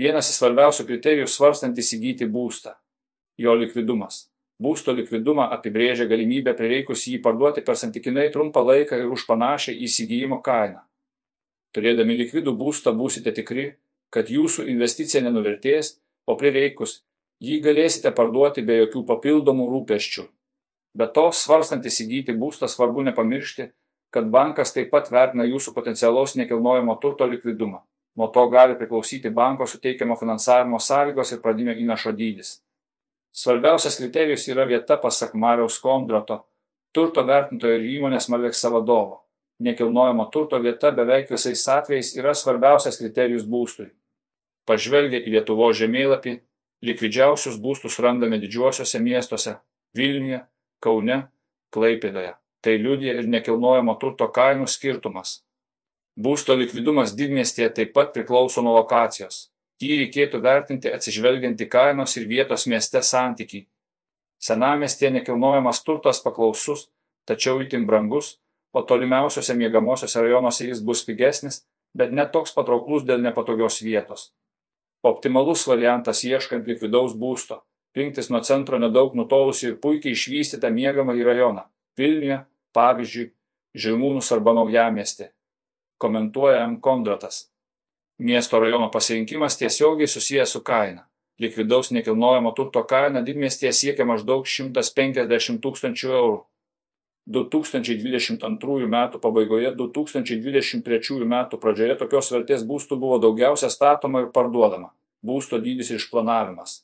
Vienas iš svarbiausių kriterijų svarstant įsigyti būstą - jo likvidumas. Būsto likvidumą apibrėžia galimybė prireikus jį parduoti per santykinai trumpą laiką ir už panašią įsigijimo kainą. Turėdami likvidų būstą būsite tikri, kad jūsų investicija nenuvertės, o prireikus jį galėsite parduoti be jokių papildomų rūpeščių. Be to, svarstant įsigyti būstą svarbu nepamiršti, kad bankas taip pat vertina jūsų potencialaus nekilnojamo turto likvidumą. Nuo to gali priklausyti banko suteikiamo finansavimo sąlygos ir pradinio įnašo dydis. Svarbiausias kriterijus yra vieta pasak Mariaus Kondrato, turto vertintojo ir įmonės Maleksa vadovo. Nekilnojamo turto vieta beveik visais atvejais yra svarbiausias kriterijus būstui. Pažvelgę į Lietuvo žemėlapį, likvidžiausius būstus randame didžiuosiuose miestuose - Vilniuje, Kaune, Klaipėdoje. Tai liudija ir nekilnojamo turto kainų skirtumas. Būsto likvidumas didmiestyje taip pat priklauso nuo lokacijos. Jį reikėtų vertinti atsižvelgiant į kainos ir vietos mieste santykį. Senamestėje nekilnojamas turtas paklausus, tačiau itin brangus, o tolimiausiose miegamosiose rajonuose jis bus pigesnis, bet netoks patrauklus dėl nepatogios vietos. Optimalus variantas ieškant likvidaus būsto rinktis nuo centro nedaug nutolusį ir puikiai išvystytą miegamąjį rajoną - Vilniuje, pavyzdžiui, Žirmūnus arba Naujamiestį. Komentuoja M. Kondratas. Miesto rajono pasirinkimas tiesiogiai susijęs su kaina. Likvidaus nekilnojamo turto kaina didmiestyje siekia maždaug 150 tūkstančių eurų. 2022 m. pabaigoje 2023 m. pradžioje tokios vertės būstų buvo daugiausia statoma ir parduodama. Būsto dydis ir išplanavimas.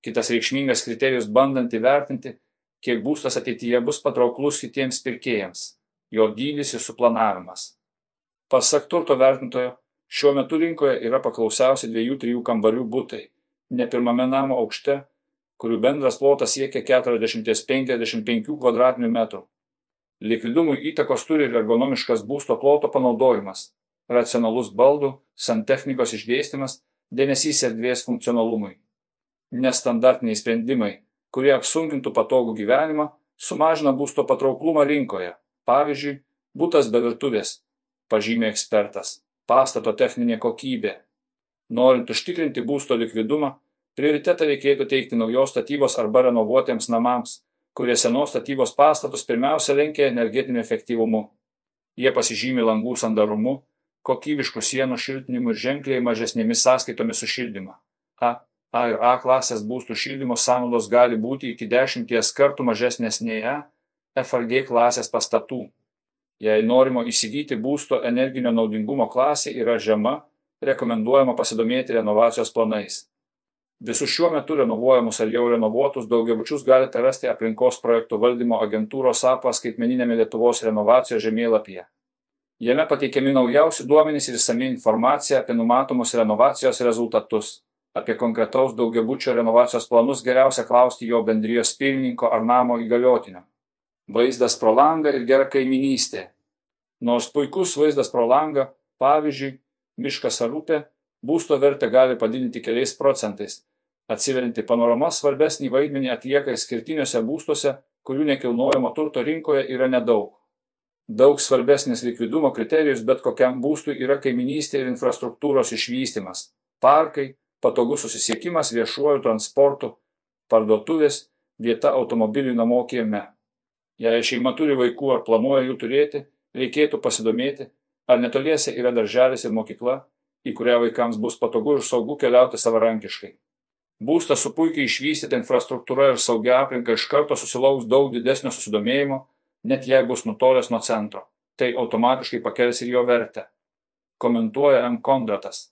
Kitas reikšmingas kriterijus bandant įvertinti, kiek būstas ateityje bus patrauklus kitiems pirkėjams - jo dydis ir suplanavimas. Pasak turto vertintojo, šiuo metu rinkoje yra paklausiausi dviejų trijų kambarių būtai, ne pirmame namo aukšte, kurių bendras plotas siekia 40-55 km2. Likvidumui įtakos turi ir ergonomiškas būsto ploto panaudojimas, racionalus baldų, santechnikos išdėstymas, dėmesys erdvės funkcionalumui nestandartiniai sprendimai, kurie apsunkintų patogų gyvenimą, sumažina būsto patrauklumą rinkoje. Pavyzdžiui, būtas be virtuvės, pažymė ekspertas, pastato techninė kokybė. Norint užtikrinti būsto likvidumą, prioritetą reikėtų teikti naujos statybos arba renovuotiems namams, kurie senos statybos pastatus pirmiausia lenkia energetiniu efektyvumu. Jie pasižymi langų sandarumu, kokybiškų sienų šiltinimu ir ženkliai mažesnėmis sąskaitomis už šildymą. A. A ir A klasės būstų šildymo sąnaudos gali būti iki dešimties kartų mažesnės nei E, F ar G klasės pastatų. Jei norimo įsigyti būsto energinio naudingumo klasė yra žema, rekomenduojama pasidomėti renovacijos planais. Visus šiuo metu renovuojamus ar jau renovuotus daugiabučius galite rasti aplinkos projektų valdymo agentūros APA skaitmeninėme Lietuvos renovacijos žemėlapyje. Jame pateikiami naujausi duomenys ir išsami informacija apie numatomus renovacijos rezultatus. Apie konkretaus daugiabučio renovacijos planus geriausia klausti jo bendrijos pirmininko ar namo įgaliotinio. Vaizdas pro langą ir gera kaiminystė. Nors puikus vaizdas pro langą, pavyzdžiui, miškas ar upė, būsto vertę gali padidinti keliais procentais. Atsiverinti panorama svarbesnį vaidmenį atlieka skirtiniuose būstuose, kurių nekilnojamo turto rinkoje yra nedaug. Daug svarbesnis likvidumo kriterijus bet kokiam būstui yra kaiminystė ir infrastruktūros išvystimas - parkai, patogus susisiekimas viešuoju transportu, parduotuvės, vieta automobiliui namo kieme. Jei šeima turi vaikų ar planuoja jų turėti, reikėtų pasidomėti, ar netoliese yra darželis ir mokykla, į kurią vaikams bus patogu ir saugu keliauti savarankiškai. Būstas su puikiai išvystyta infrastruktūra ir saugia aplinka iš karto susilauks daug didesnio susidomėjimo, net jei bus nutolęs nuo centro. Tai automatiškai pakels ir jo vertę. Komentuoja M. Kondratas.